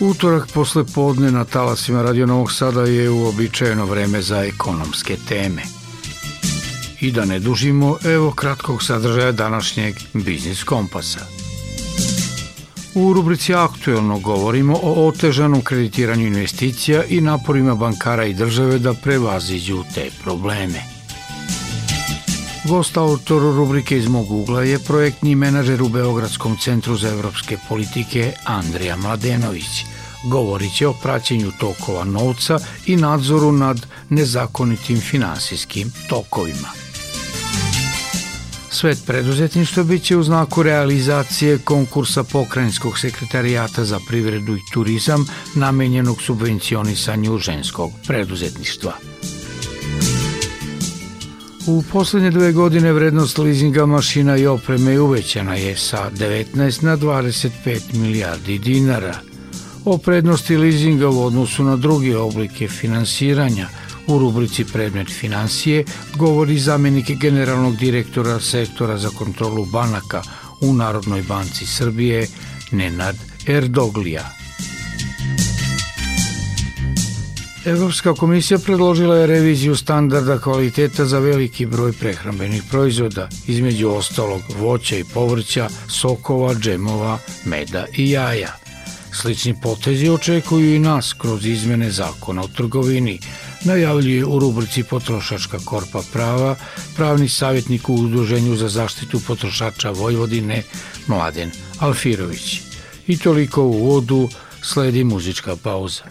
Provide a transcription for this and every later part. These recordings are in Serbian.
Utorak posle podne na talasima Radio Novog Sada je uobičajeno vreme za ekonomske teme. I da ne dužimo, evo kratkog sadržaja današnjeg Biznis Kompasa. U rubrici Aktuelno govorimo o otežanom kreditiranju investicija i naporima bankara i države da prevaziđu te probleme. Gost autor rubrike iz mog ugla je projektni menadžer u Beogradskom centru za evropske politike Andrija Mladenović. Govorit će o praćenju tokova novca i nadzoru nad nezakonitim finansijskim tokovima. Svet preduzetništva biće u znaku realizacije konkursa Pokrajinskog sekretarijata za privredu i turizam namenjenog subvencionisanju ženskog preduzetništva. U poslednje dve godine vrednost leasinga mašina i opreme uvećana je sa 19 na 25 milijardi dinara. O prednosti leasinga u odnosu na druge oblike finansiranja u rubrici Predmet financije govori zamenik generalnog direktora sektora za kontrolu banaka u Narodnoj banci Srbije Nenad Erdoglija. Evropska komisija predložila je reviziju standarda kvaliteta za veliki broj prehrambenih proizvoda, između ostalog voća i povrća, sokova, džemova, meda i jaja. Slični potezi očekuju i nas kroz izmene zakona o trgovini, najavljuje u rubrici Potrošačka korpa prava pravni savjetnik u Udruženju za zaštitu potrošača Vojvodine Mladen Alfirović. I toliko u uvodu sledi muzička pauza.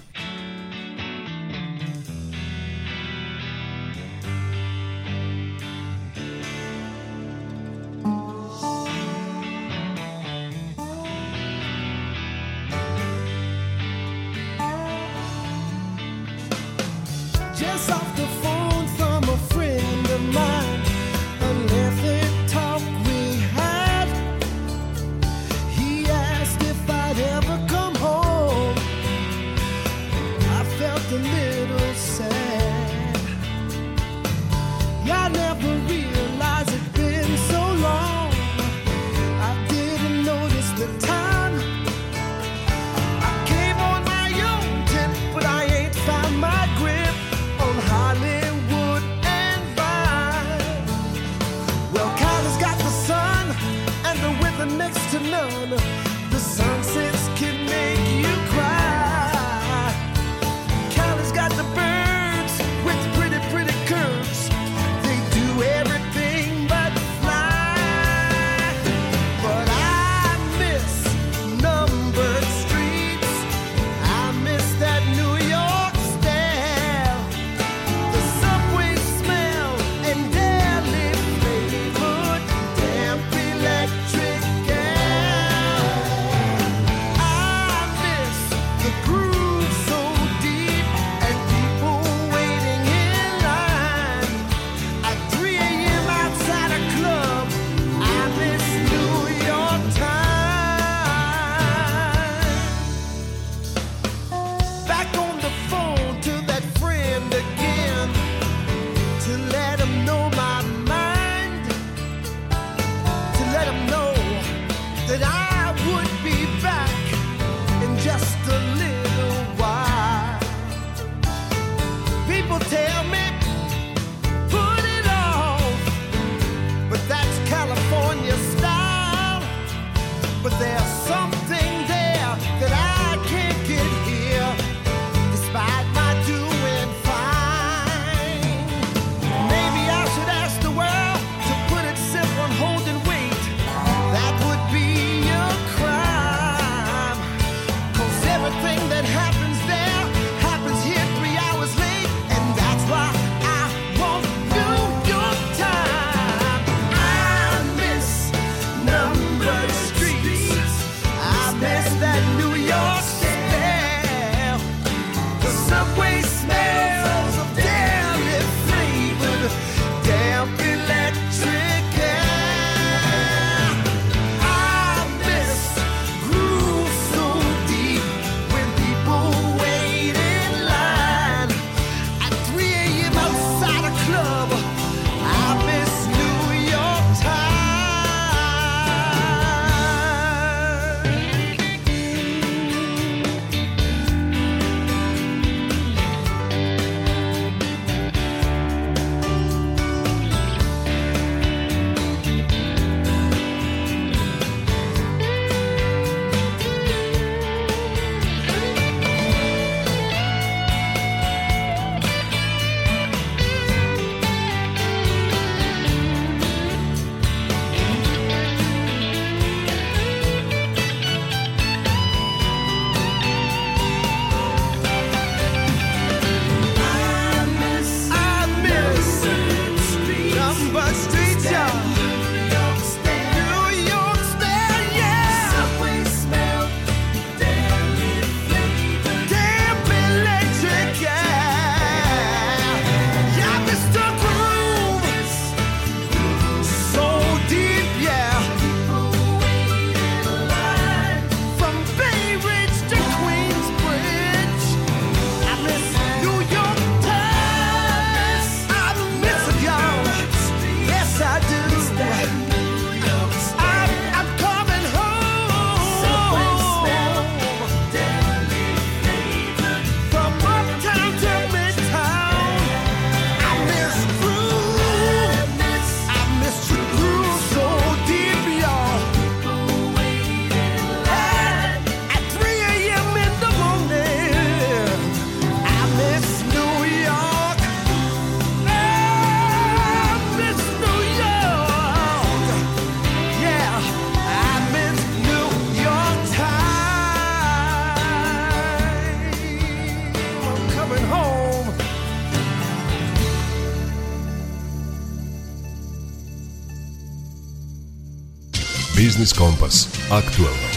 Biznis Kompas. Aktualno.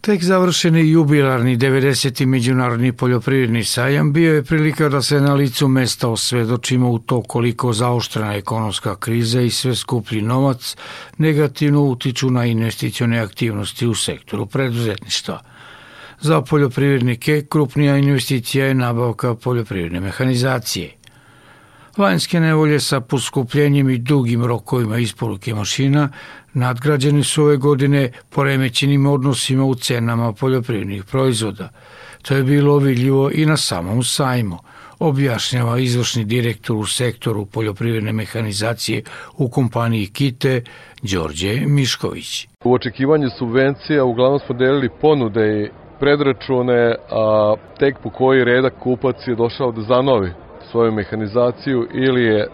Tek završeni jubilarni 90. Međunarodni poljoprivredni sajam bio je prilika da se na licu mesta osvedočimo u to koliko zaoštrena ekonomska kriza i sve skuplji novac negativno utiču na investicione aktivnosti u sektoru preduzetništva. Za poljoprivrednike krupnija investicija je nabavka poljoprivredne mehanizacije. Lanjske nevolje sa poskupljenjem i dugim rokovima isporuke mašina nadgrađeni su ove godine poremećenim odnosima u cenama poljoprivrednih proizvoda. To je bilo vidljivo i na samom sajmu, objašnjava izvršni direktor u sektoru poljoprivredne mehanizacije u kompaniji Kite, Đorđe Mišković. U očekivanju subvencija uglavnom smo delili ponude i predračune, a tek po koji redak kupac je došao da zanovi svoju mehanizaciju ili je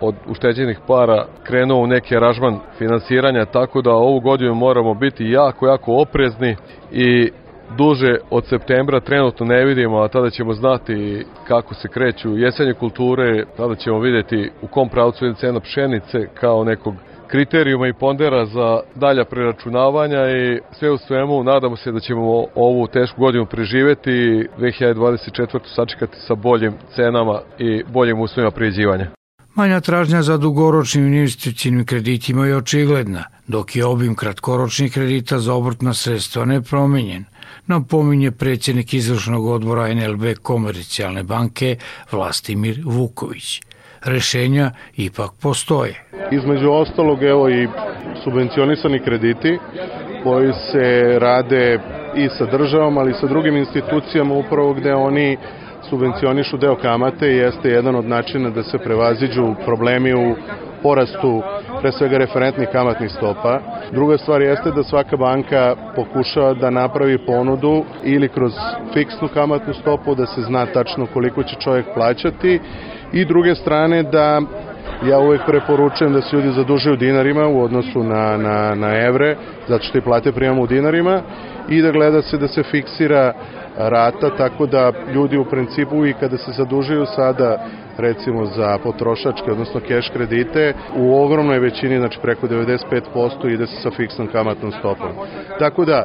od ušteđenih para krenuo u neki aranžman finansiranja, tako da ovu godinu moramo biti jako, jako oprezni i duže od septembra trenutno ne vidimo, a tada ćemo znati kako se kreću jesenje kulture, tada ćemo videti u kom pravcu je cena pšenice kao nekog kriterijuma i pondera za dalja preračunavanja i sve u svemu nadamo se da ćemo ovu tešku godinu preživeti i 2024. sačekati sa boljim cenama i boljim uslovima prijeđivanja. Manja tražnja za dugoročnim investicijnim kreditima je očigledna, dok je obim kratkoročnih kredita za obrtna sredstva nepromenjen, napominje predsjednik izvršnog odbora NLB Komercijalne banke Vlastimir Vuković. Rešenja ipak postoje. Između ostalog, evo i subvencionisani krediti koji se rade i sa državom, ali i sa drugim institucijama upravo gde oni subvencionišu deo kamate i jeste jedan od načina da se prevaziđu problemi u porastu pre svega referentnih kamatnih stopa. Druga stvar jeste da svaka banka pokušava da napravi ponudu ili kroz fiksnu kamatnu stopu da se zna tačno koliko će čovjek plaćati i druge strane da ja uvek preporučujem da se ljudi zadužuju dinarima u odnosu na, na, na evre, zato što i plate primamo u dinarima i da gleda se da se fiksira rata, tako da ljudi u principu i kada se zadužuju sada recimo za potrošačke, odnosno keš kredite, u ogromnoj većini, znači preko 95% ide se sa fiksnom kamatnom stopom. Tako da,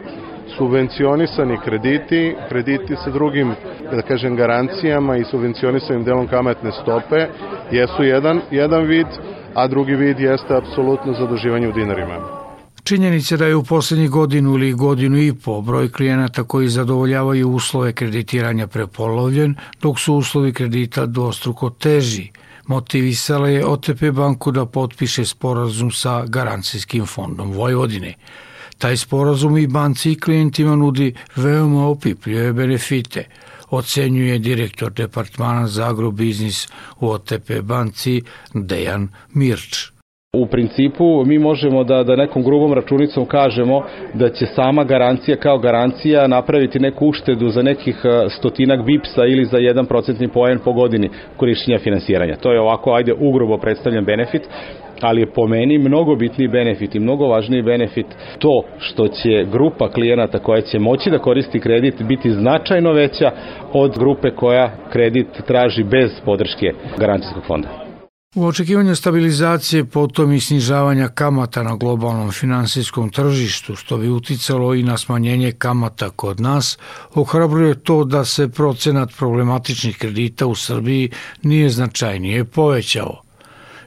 subvencionisani krediti, krediti sa drugim, da kažem, garancijama i subvencionisanim delom kamatne stope jesu jedan, jedan vid, a drugi vid jeste apsolutno zaduživanje u dinarima. Činjenica da je u poslednjih godinu ili godinu i po broj klijenata koji zadovoljavaju uslove kreditiranja prepolovljen, dok su uslovi kredita dvostruko teži. Motivisala je OTP banku da potpiše sporazum sa Garancijskim fondom Vojvodine. Taj sporazum i banci i klijentima nudi veoma opipljive benefite, ocenjuje direktor departmana za agrobiznis u OTP banci Dejan Mirč. U principu mi možemo da, da nekom grubom računicom kažemo da će sama garancija kao garancija napraviti neku uštedu za nekih e, stotinak bipsa ili za jedan procentni poen po godini korišćenja finansiranja. To je ovako, ajde, ugrubo predstavljen benefit, ali je po meni mnogo bitniji benefit i mnogo važniji benefit to što će grupa klijenata koja će moći da koristi kredit biti značajno veća od grupe koja kredit traži bez podrške garancijskog fonda. U očekivanju stabilizacije potom i snižavanja kamata na globalnom finansijskom tržištu, što bi uticalo i na smanjenje kamata kod nas, ohrabruje to da se procenat problematičnih kredita u Srbiji nije značajnije povećao.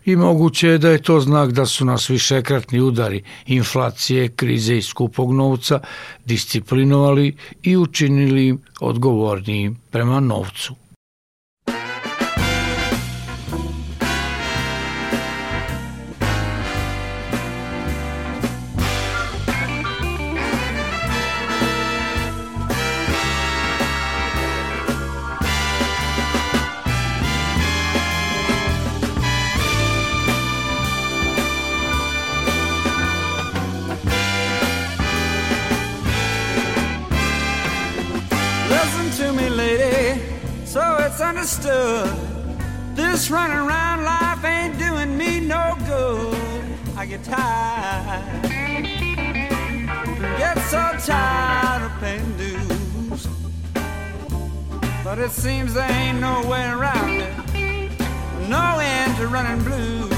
I moguće je da je to znak da su nas višekratni udari inflacije, krize i skupog novca disciplinovali i učinili odgovornijim prema novcu. understood. This running around life ain't doing me no good. I get tired. Get so tired of paying dues. But it seems there ain't no way around it. No end to running blue.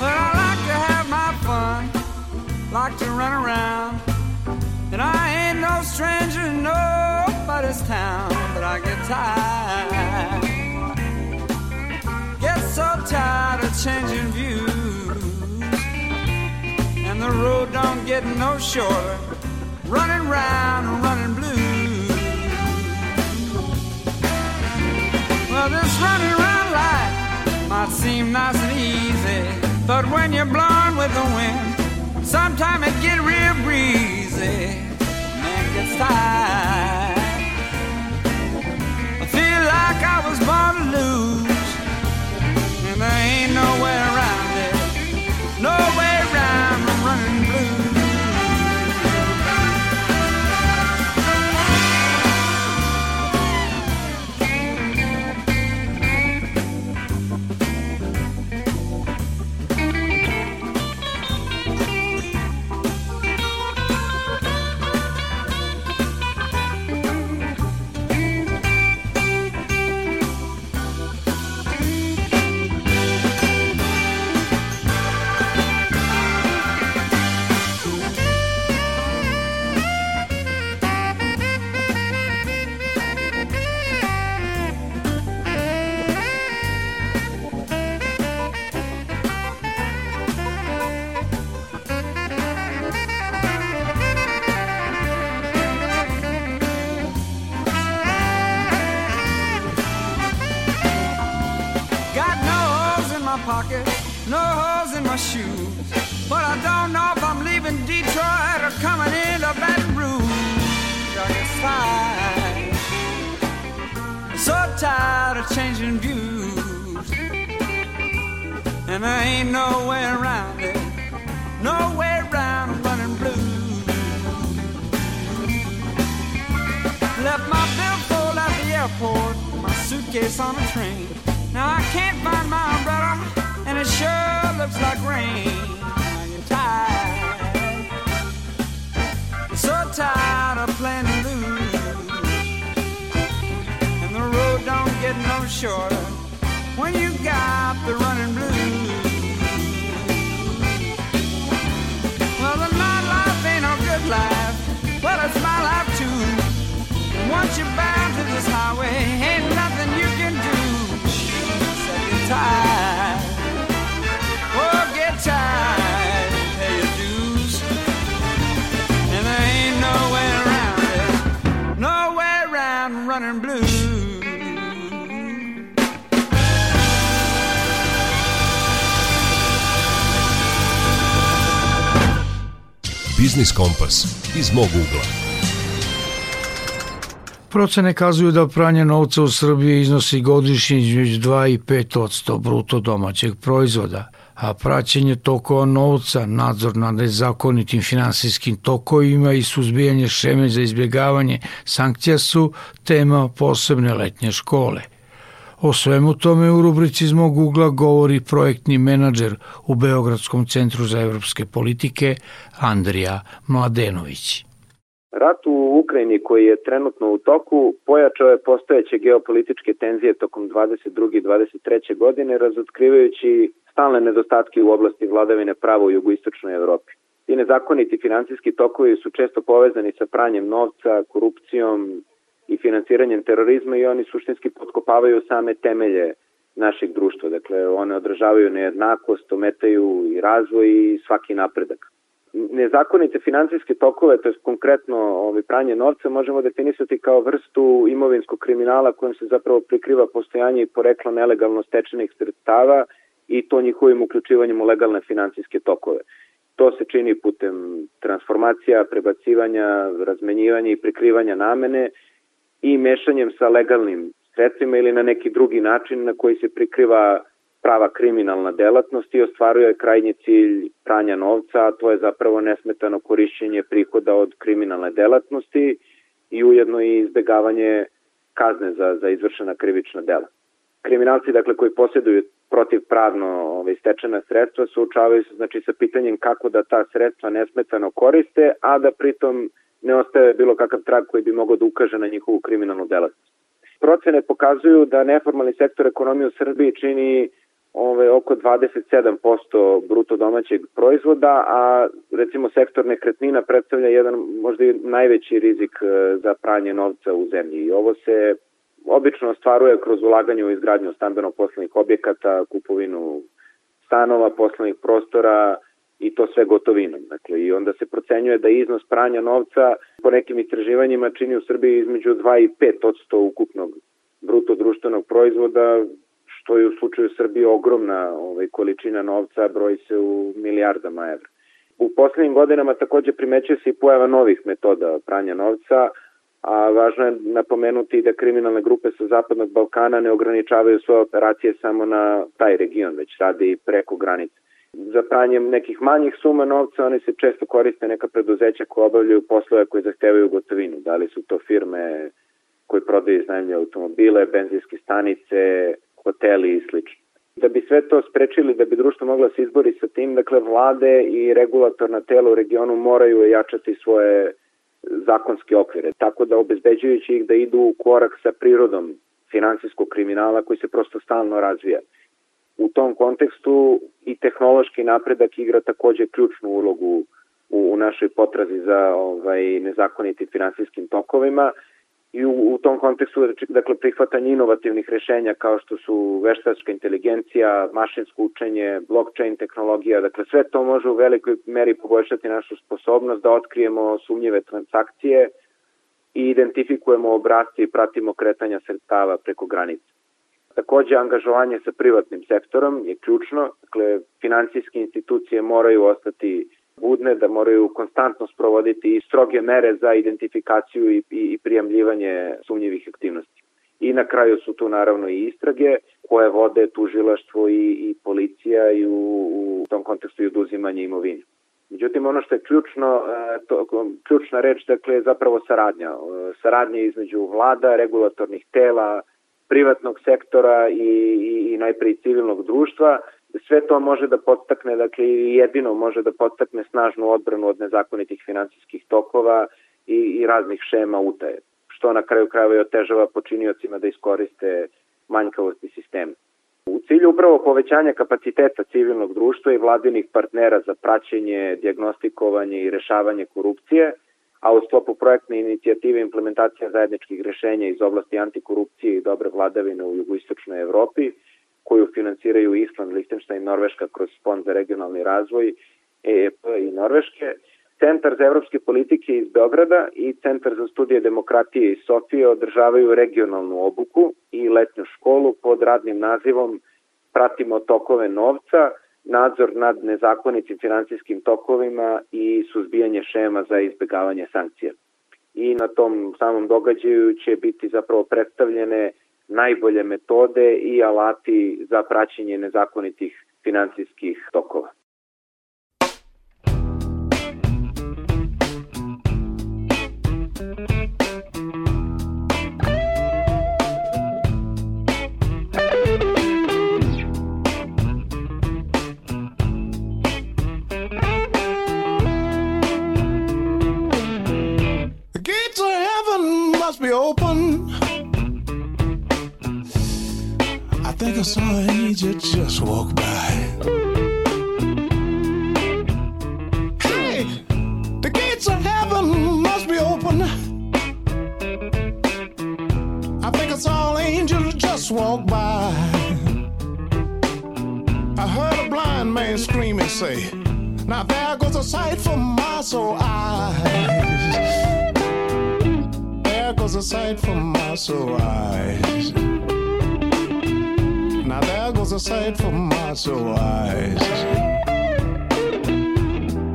But I like to have my fun, like to run around. And I ain't no stranger, no nobody's town, but I get tired. Get so tired of changing views. And the road don't get no shorter. Running round and running blue. Well, this running around life might seem nice and easy. But when you're blowing with the wind, sometimes it get real breezy. Man gets tired. Like I was born to lose, and there ain't no suitcase on a train. Now I can't find my umbrella, and it sure looks like rain. I get tired, so tired of playing to lose, and the road don't get no shorter when you got the running blues. Well, the nightlife ain't no good life. Well, it's my life too. Once you're bound to this highway, running blues. Biznis Kompas iz mog ugla. Procene kazuju da pranje novca u Srbiji iznosi godišnje između 2 i 5 bruto domaćeg proizvoda, a praćenje tokova novca, nadzor nad nezakonitim finansijskim tokovima i suzbijanje šeme za izbjegavanje sankcija su tema posebne letnje škole. O svemu tome u rubrici iz mog ugla govori projektni menadžer u Beogradskom centru za evropske politike Andrija Mladenović. Rat u Ukrajini koji je trenutno u toku pojačao je postojeće geopolitičke tenzije tokom 22. i 23. godine razotkrivajući stalne nedostatke u oblasti vladavine prava u jugoistočnoj Evropi. Ti nezakoniti finansijski tokovi su često povezani sa pranjem novca, korupcijom i finansiranjem terorizma i oni suštinski potkopavaju same temelje našeg društva. Dakle, one odražavaju nejednakost, ometaju i razvoj i svaki napredak nezakonite finansijske tokove, to je konkretno ovaj, pranje novca, možemo definisati kao vrstu imovinskog kriminala kojim se zapravo prikriva postojanje i poreklo nelegalno stečenih sredstava i to njihovim uključivanjem u legalne finansijske tokove. To se čini putem transformacija, prebacivanja, razmenjivanja i prikrivanja namene i mešanjem sa legalnim sredstvima ili na neki drugi način na koji se prikriva prava kriminalna delatnost i ostvaruje krajnji cilj pranja novca, a to je zapravo nesmetano korišćenje prihoda od kriminalne delatnosti i ujedno i izbegavanje kazne za, za izvršena krivična dela. Kriminalci dakle koji posjeduju protivpravno ovaj, stečena sredstva suočavaju se znači sa pitanjem kako da ta sredstva nesmetano koriste, a da pritom ne ostaje bilo kakav trag koji bi mogao da ukaže na njihovu kriminalnu delatnost. Procene pokazuju da neformalni sektor ekonomije u Srbiji čini ove, oko 27% bruto domaćeg proizvoda, a recimo sektor nekretnina predstavlja jedan možda i najveći rizik e, za pranje novca u zemlji. I ovo se obično ostvaruje kroz ulaganje u izgradnju stambeno-poslovnih objekata, kupovinu stanova, poslovnih prostora i to sve gotovinom. Dakle, I onda se procenjuje da iznos pranja novca po nekim istraživanjima čini u Srbiji između 2 i 5 odsto ukupnog bruto društvenog proizvoda, što je u slučaju Srbije ogromna ovaj, količina novca, broji se u milijardama evra. U poslednjim godinama takođe primećuje se i pojava novih metoda pranja novca, a važno je napomenuti da kriminalne grupe sa Zapadnog Balkana ne ograničavaju svoje operacije samo na taj region, već rade i preko granice. Za pranjem nekih manjih suma novca oni se često koriste neka preduzeća koja obavljaju poslove koje zahtevaju gotovinu. Da li su to firme koji prodaju iznajemlje automobile, benzinske stanice, hoteli i sl. Da bi sve to sprečili, da bi društvo mogla se izbori sa tim, dakle vlade i regulatorna tela u regionu moraju jačati svoje zakonske okvire, tako da obezbeđujući ih da idu u korak sa prirodom finansijskog kriminala koji se prosto stalno razvija. U tom kontekstu i tehnološki napredak igra takođe ključnu ulogu u, u našoj potrazi za ovaj nezakonitim finansijskim tokovima i u, u tom kontekstu dakle prihvatanje inovativnih rešenja kao što su veštačka inteligencija, mašinsko učenje, blockchain tehnologija, dakle sve to može u velikoj meri poboljšati našu sposobnost da otkrijemo sumnjive transakcije i identifikujemo obrazce i pratimo kretanja sredstava preko granice. Takođe, angažovanje sa privatnim sektorom je ključno, dakle, financijske institucije moraju ostati budne, da moraju konstantno sprovoditi i stroge mere za identifikaciju i, i, i sumnjivih aktivnosti. I na kraju su tu naravno i istrage koje vode tužilaštvo i, i policija i u, u tom kontekstu i oduzimanje imovine. Međutim, ono što je ključno, e, to, ključna reč, dakle, je zapravo saradnja. E, saradnja između vlada, regulatornih tela, privatnog sektora i, i, i najprej civilnog društva, sve to može da podstakne, dakle jedino može da podstakne snažnu odbranu od nezakonitih finansijskih tokova i, i raznih šema utaje, što na kraju krajeva i otežava počiniocima da iskoriste manjkavosti sistema. U cilju upravo povećanja kapaciteta civilnog društva i vladinih partnera za praćenje, diagnostikovanje i rešavanje korupcije, a u sklopu projektne inicijative implementacija zajedničkih rešenja iz oblasti antikorupcije i dobre vladavine u jugoistočnoj Evropi, koju finansiraju Island, Lichtenstein, Norveška kroz fond za regionalni razvoj, EEP i Norveške, Centar za evropske politike iz Beograda i Centar za studije demokratije iz Sofije održavaju regionalnu obuku i letnju školu pod radnim nazivom Pratimo tokove novca, nadzor nad nezakonitim finansijskim tokovima i suzbijanje šema za izbegavanje sankcija. I na tom samom događaju će biti zapravo predstavljene najbolje metode i alati za praćenje nezakonitih financijskih tokova. Heaven must be open. Think I saw an angel just walk by. Hey, the gates of heaven must be open. I think I saw an angel just walk by. I heard a blind man scream and say, Now there goes a sight for my soul eyes. There goes a sight for my soul eyes. Now there goes a sight for my soul eyes.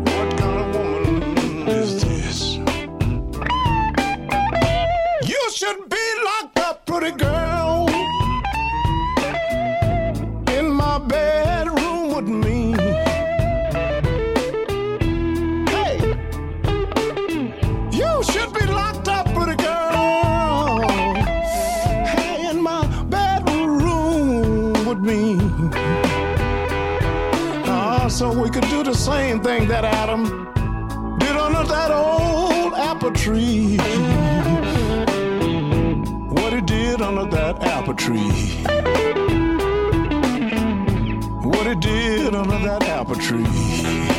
What kind of woman is this? You should be locked up, pretty girl, we could do the same thing that Adam did under that old apple tree. What he did under that apple tree. sit under that apple tree.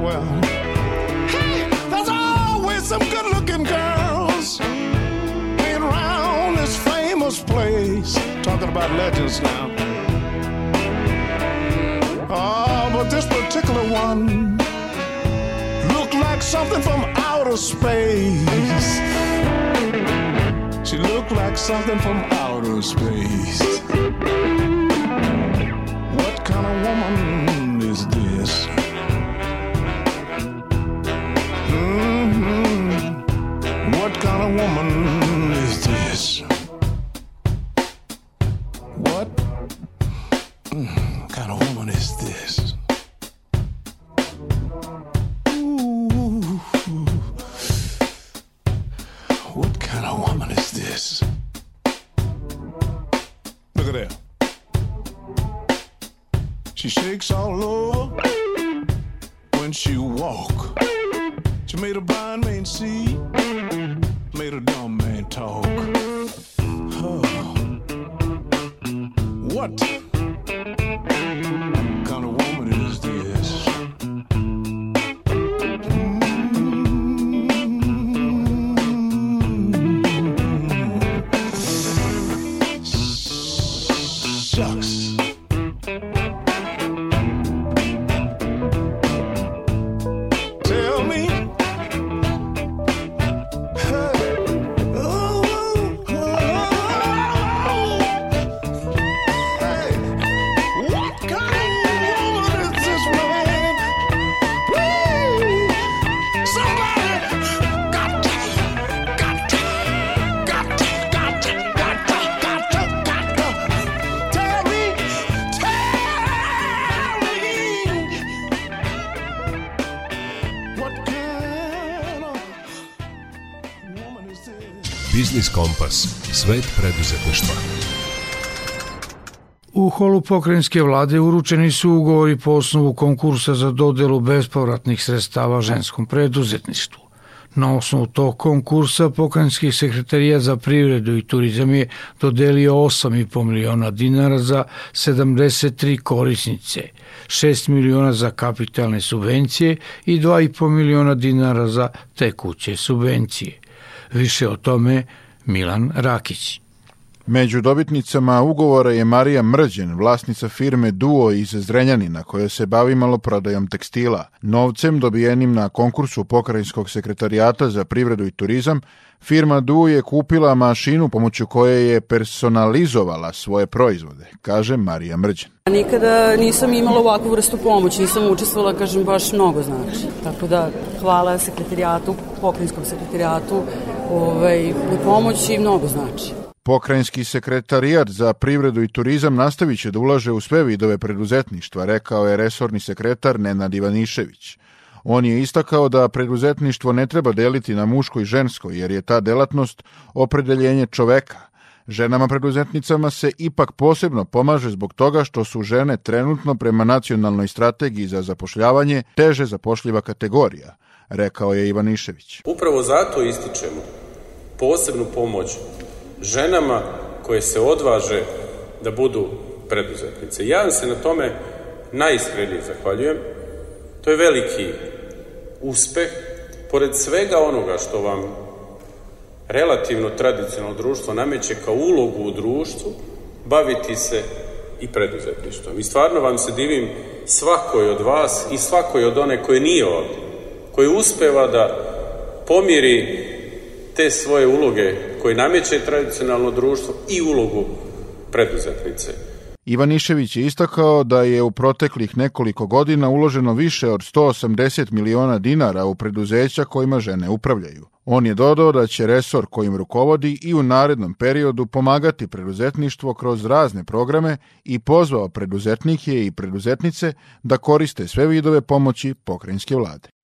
Well, hey, there's always some good looking girls hanging around this famous place. Talking about legends now. Oh, but this particular one looked like something from outer space. She looked like something from outer space. What kind of woman a woman. Kompas. Svet preduzetništva. U holu pokrajinske vlade uručeni su ugovori po osnovu konkursa za dodelu bespovratnih sredstava ženskom preduzetništvu. Na osnovu tog konkursa pokrajinski sekretarijat za privredu i turizam je dodelio 8,5 miliona dinara za 73 korisnice, 6 miliona za kapitalne subvencije i 2,5 miliona dinara za tekuće subvencije. Više o tome Milan Rakić. Među dobitnicama ugovora je Marija Mrđen, vlasnica firme Duo iz Zrenjanina, koja se bavi maloprodajom tekstila. Novcem dobijenim na konkursu Pokrajinskog sekretarijata za privredu i turizam, firma Duo je kupila mašinu pomoću koje je personalizovala svoje proizvode, kaže Marija Mrđen. Nikada nisam imala ovakvu vrstu pomoći, nisam učestvovala, kažem, baš mnogo znači. Tako da, hvala sekretarijatu, pokrinjskom sekretarijatu, ovaj, na pomoći mnogo znači. Pokrajinski sekretarijat za privredu i turizam nastavit će da ulaže u sve vidove preduzetništva, rekao je resorni sekretar Nenad Ivanišević. On je istakao da preduzetništvo ne treba deliti na muško i žensko, jer je ta delatnost opredeljenje čoveka. Ženama preduzetnicama se ipak posebno pomaže zbog toga što su žene trenutno prema nacionalnoj strategiji za zapošljavanje teže zapošljiva kategorija, rekao je Ivanišević. Upravo zato ističemo posebnu pomoć ženama koje se odvaže da budu preduzetnice. Ja vam se na tome najiskrenije zahvaljujem. To je veliki uspeh, pored svega onoga što vam relativno tradicionalno društvo nameće kao ulogu u društvu, baviti se i preduzetništvom. I stvarno vam se divim svakoj od vas i svakoj od one koje nije ovde, koji uspeva da pomiri te svoje uloge koje nameće tradicionalno društvo i ulogu preduzetnice. Ivanišević je istakao da je u proteklih nekoliko godina uloženo više od 180 miliona dinara u preduzeća kojima žene upravljaju. On je dodao da će resor kojim rukovodi i u narednom periodu pomagati preduzetništvo kroz razne programe i pozvao preduzetnike i preduzetnice da koriste sve vidove pomoći pokrajinske vlade.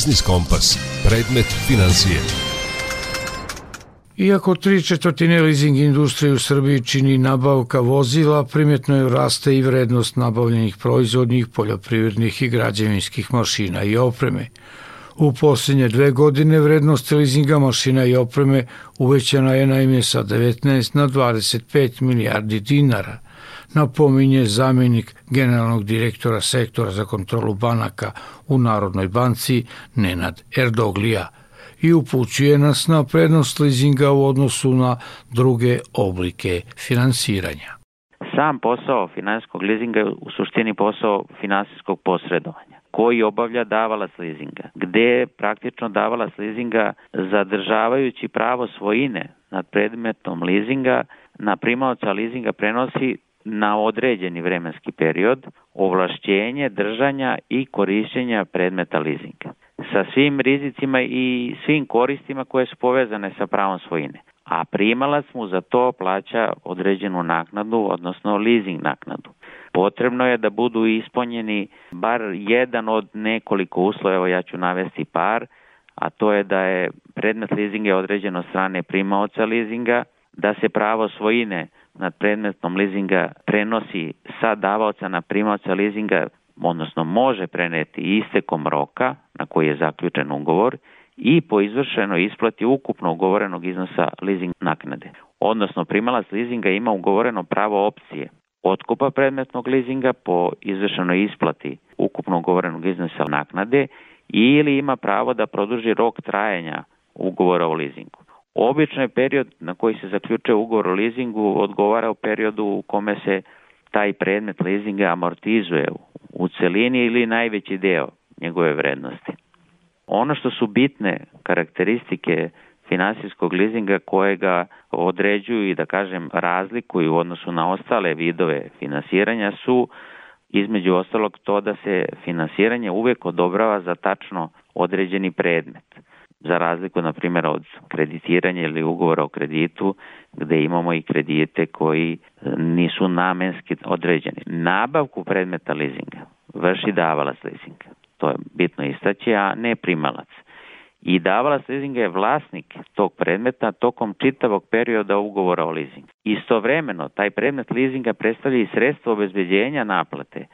Biznis Kompas. Predmet financije. Iako tri četvrtine leasing industrije u Srbiji čini nabavka vozila, primjetno je raste i vrednost nabavljenih proizvodnih, poljoprivrednih i građevinskih mašina i opreme. U posljednje dve godine vrednost leasinga mašina i opreme uvećana je naime sa 19 na 25 milijardi dinara, napominje zamjenik generalnog direktora sektora za kontrolu banaka u Narodnoj banci Nenad Erdoglija i upućuje nas na prednost leasinga u odnosu na druge oblike finansiranja. Sam posao finansijskog leasinga je u suštini posao finansijskog posredovanja koji obavlja davalac leasinga, gde praktično davalac leasinga zadržavajući pravo svojine nad predmetom leasinga na primaoca leasinga prenosi na određeni vremenski period ovlašćenje držanja i korišćenja predmeta leasinga sa svim rizicima i svim koristima koje su povezane sa pravom svojine. A primalac mu za to plaća određenu naknadu, odnosno leasing naknadu. Potrebno je da budu ispunjeni bar jedan od nekoliko uslova, evo ja ću navesti par, a to je da je predmet leasinga određen od strane primaoca leasinga, da se pravo svojine nad predmetom leasinga prenosi sa davaoca na primaoca leasinga, odnosno može preneti istekom roka na koji je zaključen ugovor i po izvršenoj isplati ukupno ugovorenog iznosa leasing naknade. Odnosno primalac leasinga ima ugovoreno pravo opcije otkupa predmetnog leasinga po izvršenoj isplati ukupno ugovorenog iznosa naknade ili ima pravo da produži rok trajanja ugovora o leasingu. Obično je period na koji se zaključuje ugovor o leasingu odgovara u periodu u kome se taj predmet leasinga amortizuje u celini ili najveći deo njegove vrednosti. Ono što su bitne karakteristike finansijskog leasinga kojega određuju i da kažem razlikuju u odnosu na ostale vidove finansiranja su između ostalog to da se finansiranje uvek odobrava za tačno određeni predmet. Za razliku, na primjer, od kreditiranja ili ugovora o kreditu, gde imamo i kredite koji nisu namenski određeni. Nabavku predmeta leasinga vrši davalac leasinga. To je bitno istaći, a ne primalac i davalac leasinga je vlasnik tog predmeta tokom čitavog perioda ugovora o leasingu. Istovremeno, taj predmet leasinga predstavlja i sredstvo obezbeđenja naplate,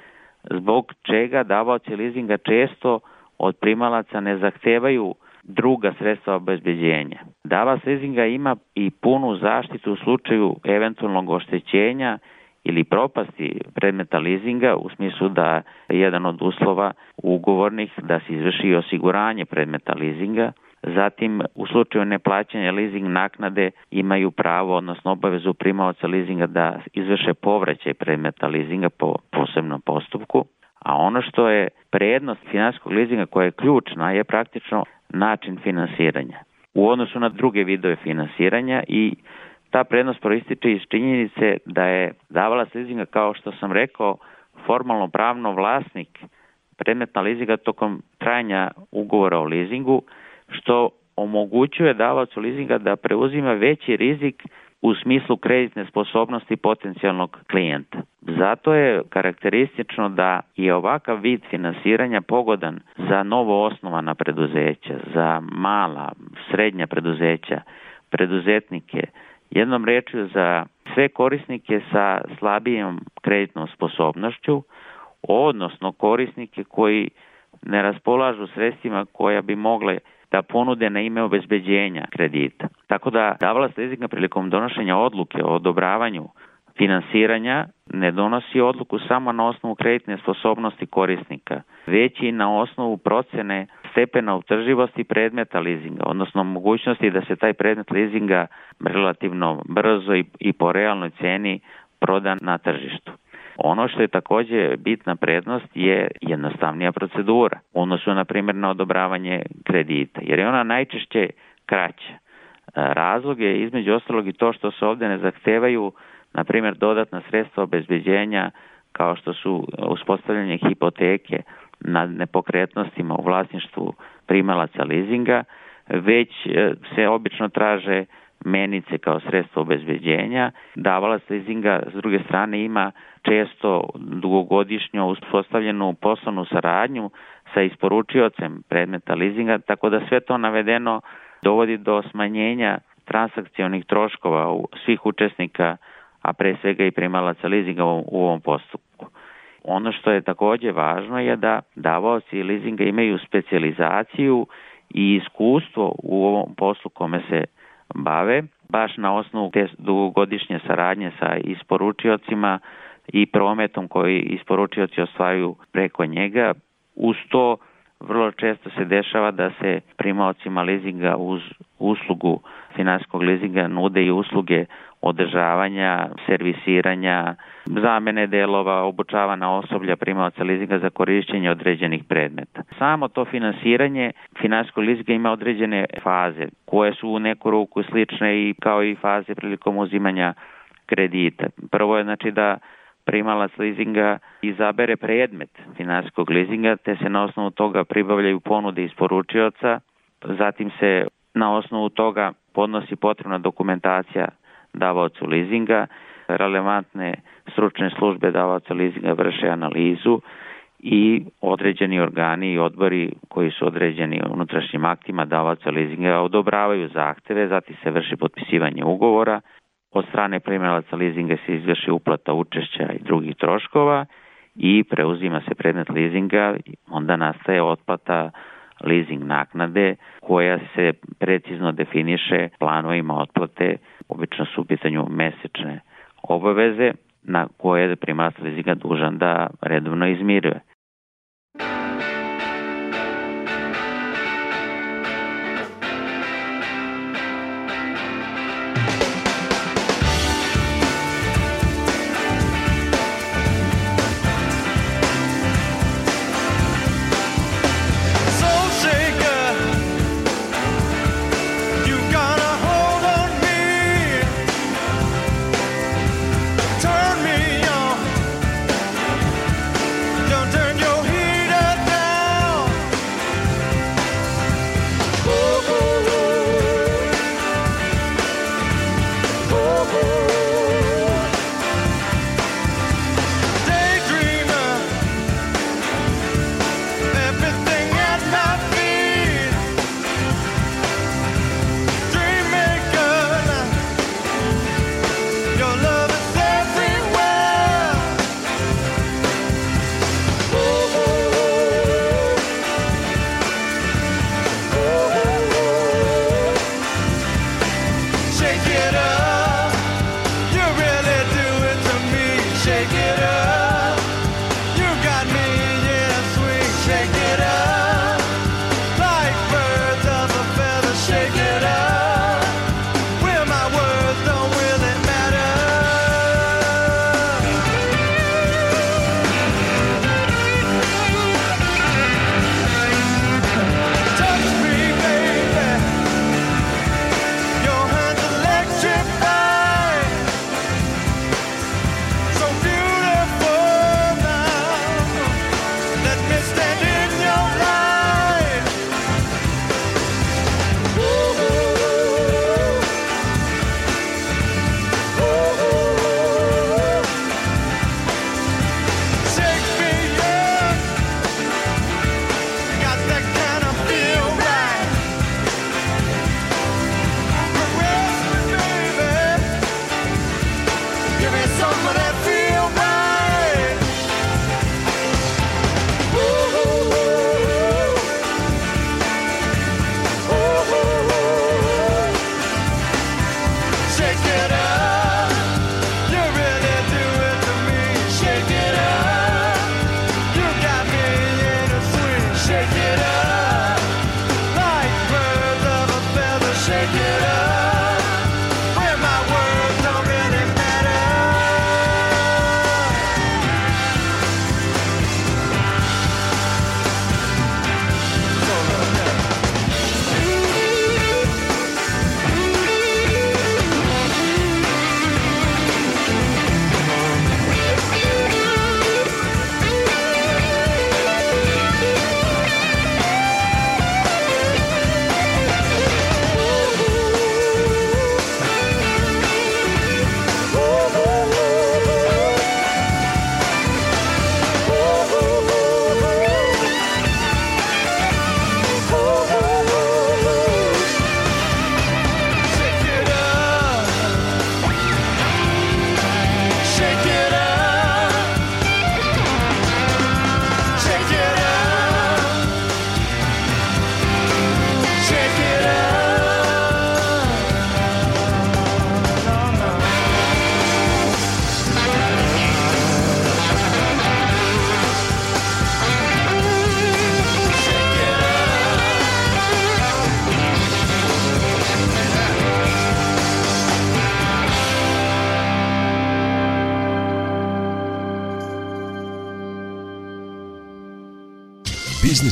zbog čega davaoci leasinga često od primalaca ne zahtevaju druga sredstva obezbeđenja. Davalac leasinga ima i punu zaštitu u slučaju eventualnog oštećenja ili propasti predmeta leasinga u smislu da je jedan od uslova ugovornih da se izvrši osiguranje predmeta leasinga, Zatim, u slučaju neplaćanja leasing naknade imaju pravo, odnosno obavezu primaoca leasinga da izvrše povraćaj predmeta leasinga po posebnom postupku. A ono što je prednost finansijskog leasinga koja je ključna je praktično način finansiranja. U odnosu na druge vidove finansiranja i ta prednost proističe iz činjenice da je davala leasinga, kao što sam rekao, formalno pravno vlasnik predmetna leasinga tokom trajanja ugovora o leasingu, što omogućuje davalcu leasinga da preuzima veći rizik u smislu kreditne sposobnosti potencijalnog klijenta. Zato je karakteristično da je ovakav vid finansiranja pogodan za novo osnovana preduzeća, za mala, srednja preduzeća, preduzetnike, Jednom rečju za sve korisnike sa slabijom kreditnom sposobnošću, odnosno korisnike koji ne raspolažu sredstvima koja bi mogle da ponude na ime obezbeđenja kredita. Tako da davalac leasinga prilikom donošenja odluke o odobravanju finansiranja ne donosi odluku samo na osnovu kreditne sposobnosti korisnika, već i na osnovu procene stepena utrživosti predmeta leasinga, odnosno mogućnosti da se taj predmet leasinga relativno brzo i, po realnoj ceni proda na tržištu. Ono što je takođe bitna prednost je jednostavnija procedura, odnosu na primjer na odobravanje kredita, jer je ona najčešće kraća. Razlog je između ostalog i to što se ovde ne zahtevaju na primjer dodatna sredstva obezbeđenja kao što su uspostavljanje hipoteke na nepokretnostima u vlasništvu primalaca leasinga, već e, se obično traže menice kao sredstvo obezbeđenja. Davalac leasinga s druge strane ima često dugogodišnjo uspostavljenu poslovnu saradnju sa isporučiocem predmeta leasinga, tako da sve to navedeno dovodi do smanjenja transakcionih troškova u svih učesnika, a pre svega i primalaca leasinga u ovom postupku. Ono što je takođe važno je da davaoci leasinga imaju specializaciju i iskustvo u ovom poslu kome se bave, baš na osnovu te dugogodišnje saradnje sa isporučiocima i prometom koji isporučioci ostvaruju preko njega. Uz to vrlo često se dešava da se primaocima leasinga uz uslugu finansijskog leasinga nude i usluge održavanja, servisiranja, zamene delova, obučavana osoblja primaoca leasinga za korišćenje određenih predmeta. Samo to finansiranje finansijskog leasinga ima određene faze koje su u neku ruku slične i kao i faze prilikom uzimanja kredita. Prvo je znači da primalac leasinga izabere predmet finansijskog leasinga, te se na osnovu toga pribavljaju ponude isporučioca, zatim se na osnovu toga podnosi potrebna dokumentacija davaocu leasinga, relevantne stručne službe davaoca leasinga vrše analizu i određeni organi i odbori koji su određeni unutrašnjim aktima davaoca leasinga odobravaju zahteve, zatim se vrši potpisivanje ugovora, od strane primjelaca leasinga se izvrši uplata učešća i drugih troškova i preuzima se predmet leasinga, onda nastaje otplata leasing naknade koja se precizno definiše planovima otplate, obično su u pitanju mesečne obaveze na koje je primalac leasinga dužan da redovno izmiruje.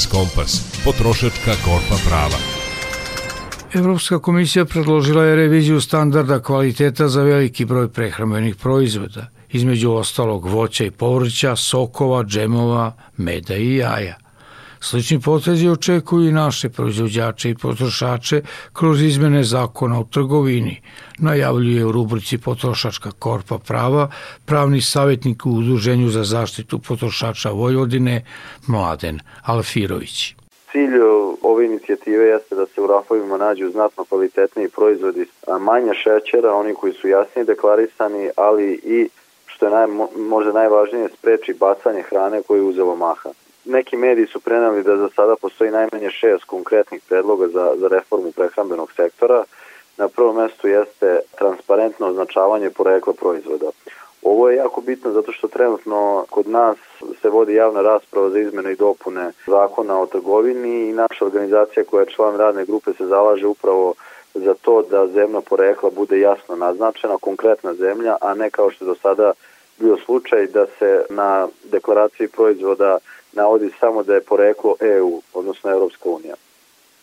Biznis Kompas. Potrošačka korpa prava. Evropska komisija predložila je reviziju standarda kvaliteta za veliki broj prehrambenih proizvoda, između ostalog voća i povrća, sokova, džemova, meda i jaja. Slični potezi očekuju i naše proizvođače i potrošače kroz izmene zakona o trgovini, najavljuje u rubrici Potrošačka korpa prava pravni savjetnik u Udruženju za zaštitu potrošača Vojvodine Mladen Alfirović. Cilj ove inicijative jeste da se u rafovima nađu znatno kvalitetniji proizvodi, manje šećera, oni koji su jasnije deklarisani, ali i što je naj, možda najvažnije spreči bacanje hrane koje je uzelo maha. Neki mediji su prenali da za sada postoji najmanje šest konkretnih predloga za, za reformu prehrambenog sektora. Na prvom mestu jeste transparentno označavanje porekla proizvoda. Ovo je jako bitno zato što trenutno kod nas se vodi javna rasprava za izmene i dopune zakona o trgovini i naša organizacija koja je član radne grupe se zalaže upravo za to da zemlja porekla bude jasno naznačena, konkretna zemlja, a ne kao što je do sada bio slučaj da se na deklaraciji proizvoda navodi samo da je poreklo EU, odnosno Europska unija.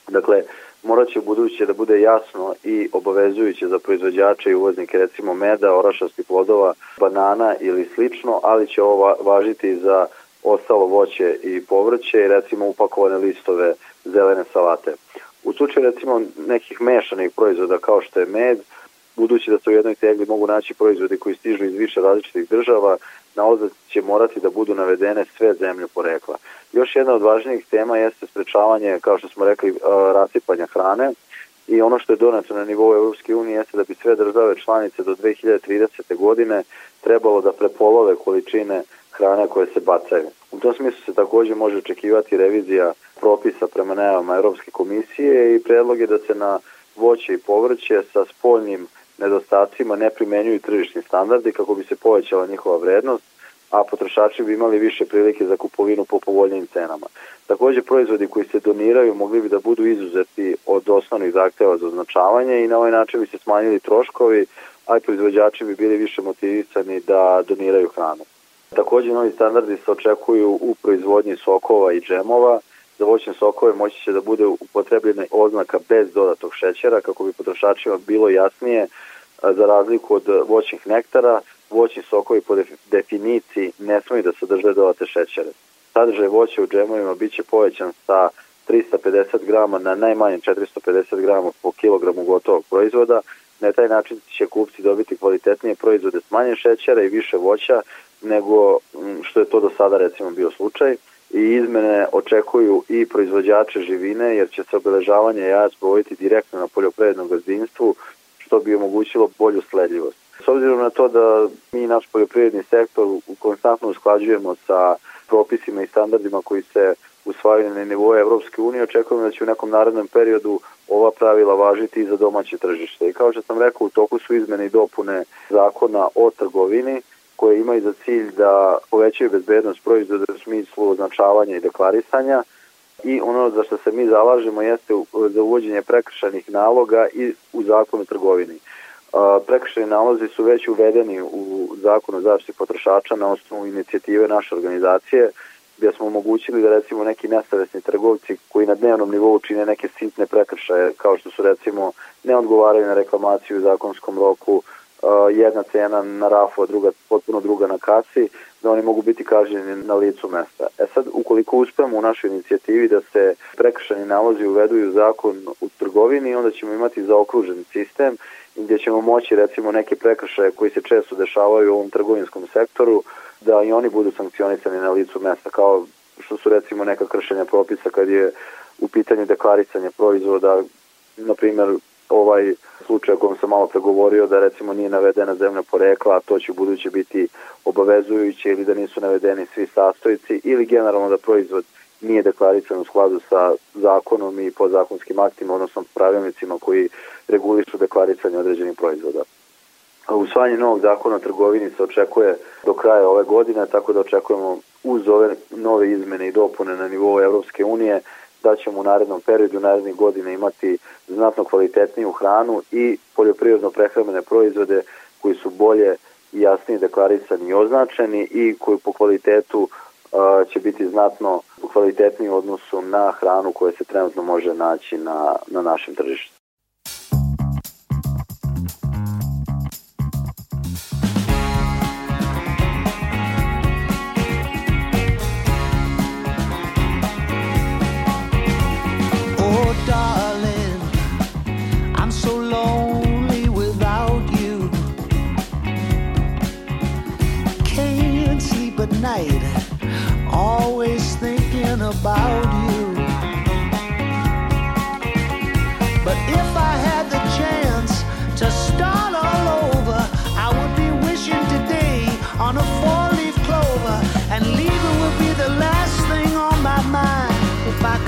Dakle, morat će buduće da bude jasno i obavezujuće za proizvođače i uvoznike recimo meda, orašastih plodova, banana ili slično, ali će ovo važiti za ostalo voće i povrće i recimo upakovane listove zelene salate. U slučaju recimo nekih mešanih proizvoda kao što je med, budući da se u jednoj tegli mogu naći proizvodi koji stižu iz više različitih država, na ozad će morati da budu navedene sve zemlje porekla. Još jedna od važnijih tema jeste sprečavanje, kao što smo rekli, rasipanja hrane i ono što je donato na nivou Europske unije jeste da bi sve države članice do 2030. godine trebalo da prepolove količine hrane koje se bacaju. U tom smislu se takođe može očekivati revizija propisa prema najavama Europske komisije i predlog je da se na voće i povrće sa spoljnim nedostacima ne primenjuju tržišni standardi kako bi se povećala njihova vrednost, a potrošači bi imali više prilike za kupovinu po povoljnim cenama. Takođe, proizvodi koji se doniraju mogli bi da budu izuzeti od osnovnih zahteva za označavanje i na ovaj način bi se smanjili troškovi, a i proizvođači bi bili više motivisani da doniraju hranu. Takođe, novi standardi se očekuju u proizvodnji sokova i džemova, za voćne sokove moći će da bude upotrebljena oznaka bez dodatog šećera kako bi potrošačima bilo jasnije za razliku od voćnih nektara, voćni sokovi po definiciji ne smiju da sadrže dodate šećere. Sadržaj voća u džemovima biće povećan sa 350 grama na najmanje 450 grama po kilogramu gotovog proizvoda. Na taj način će kupci dobiti kvalitetnije proizvode s manje šećera i više voća nego što je to do sada recimo bio slučaj i izmene očekuju i proizvođače živine jer će se obeležavanje jaja sprovoditi direktno na poljoprivrednom gazdinstvu što bi omogućilo bolju sledljivost. S obzirom na to da mi naš poljoprivredni sektor konstantno usklađujemo sa propisima i standardima koji se usvajaju na nivou Evropske unije, očekujemo da će u nekom narednom periodu ova pravila važiti i za domaće tržište. I kao što sam rekao, u toku su izmene i dopune zakona o trgovini, koje imaju za cilj da povećaju bezbednost proizvoda u smislu označavanja i deklarisanja i ono za što se mi zalažemo jeste za uvođenje prekršajnih naloga i u zakonu trgovini. Prekršajni nalozi su već uvedeni u zakonu o zaštiti potrošača na osnovu inicijative naše organizacije gdje smo omogućili da recimo neki nesavesni trgovci koji na dnevnom nivou čine neke sitne prekršaje kao što su recimo ne odgovaraju na reklamaciju u zakonskom roku, jedna cena na rafu, a druga, potpuno druga na kasi, da oni mogu biti kažnjeni na licu mesta. E sad, ukoliko uspemo u našoj inicijativi da se prekršani nalozi uvedu u zakon u trgovini, onda ćemo imati zaokružen sistem gdje ćemo moći recimo neke prekršaje koji se često dešavaju u ovom trgovinskom sektoru, da i oni budu sankcionisani na licu mesta, kao što su recimo neka kršenja propisa kad je u pitanju deklarisanje proizvoda, na primjer ovaj slučaj o kojem sam malo pregovorio da recimo nije navedena zemlja porekla, a to će buduće biti obavezujuće ili da nisu navedeni svi sastojci ili generalno da proizvod nije deklarisan u skladu sa zakonom i podzakonskim aktima, odnosno pravilnicima koji regulišu deklarisanje određenih proizvoda. Usvajanje novog zakona o trgovini se očekuje do kraja ove godine, tako da očekujemo uz ove nove izmene i dopune na nivou Evropske unije da ćemo u narednom periodu, narednih godina imati znatno kvalitetniju hranu i poljoprivredno prehrambene proizvode koji su bolje i jasnije deklarisani i označeni i koji po kvalitetu će biti znatno kvalitetniji u odnosu na hranu koja se trenutno može naći na, na našem tržištu.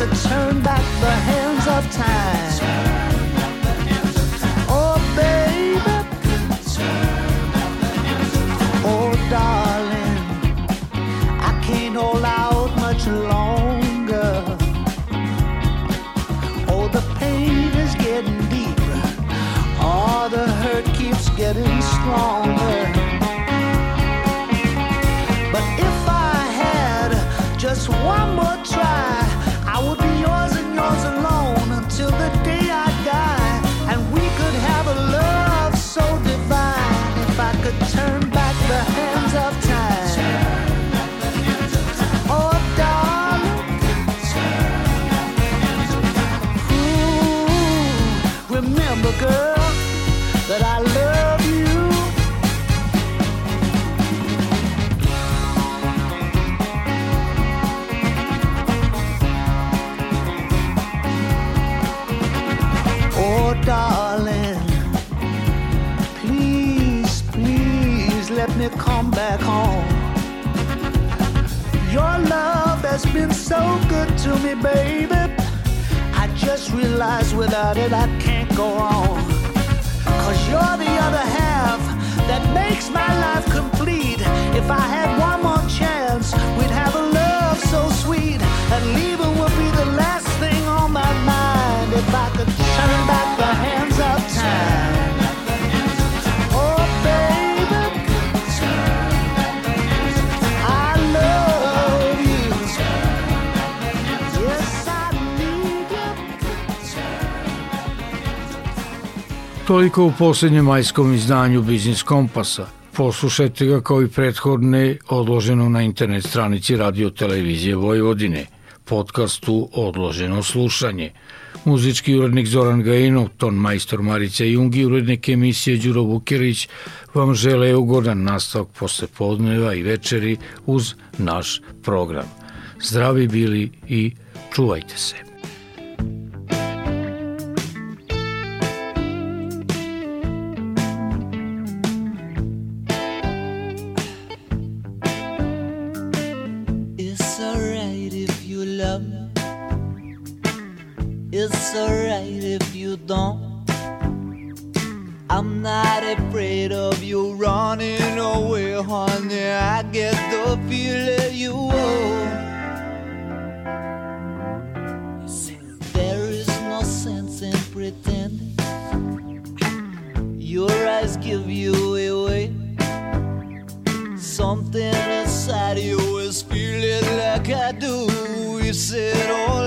Could turn back the hands of time. Has been so good to me, baby. I just realized without it I can't go on. Cause you're the other half that makes my life complete. If I had one more chance, we'd have a love so sweet. And leave would Toliko u posljednjem majskom izdanju Biznis Kompasa. Poslušajte ga kao i prethodne odloženo na internet stranici Radio Televizije Vojvodine, podcastu Odloženo slušanje. Muzički urednik Zoran Gajinov, ton majstor Marica Jungi, urednik emisije Đuro Vukirić vam žele ugodan nastavak posle podneva i večeri uz naš program. Zdravi bili i čuvajte se. Not afraid of you running away, honey. I get the feeling you won't. There is no sense in pretending. Your eyes give you away. Something inside you is feeling like I do. We said all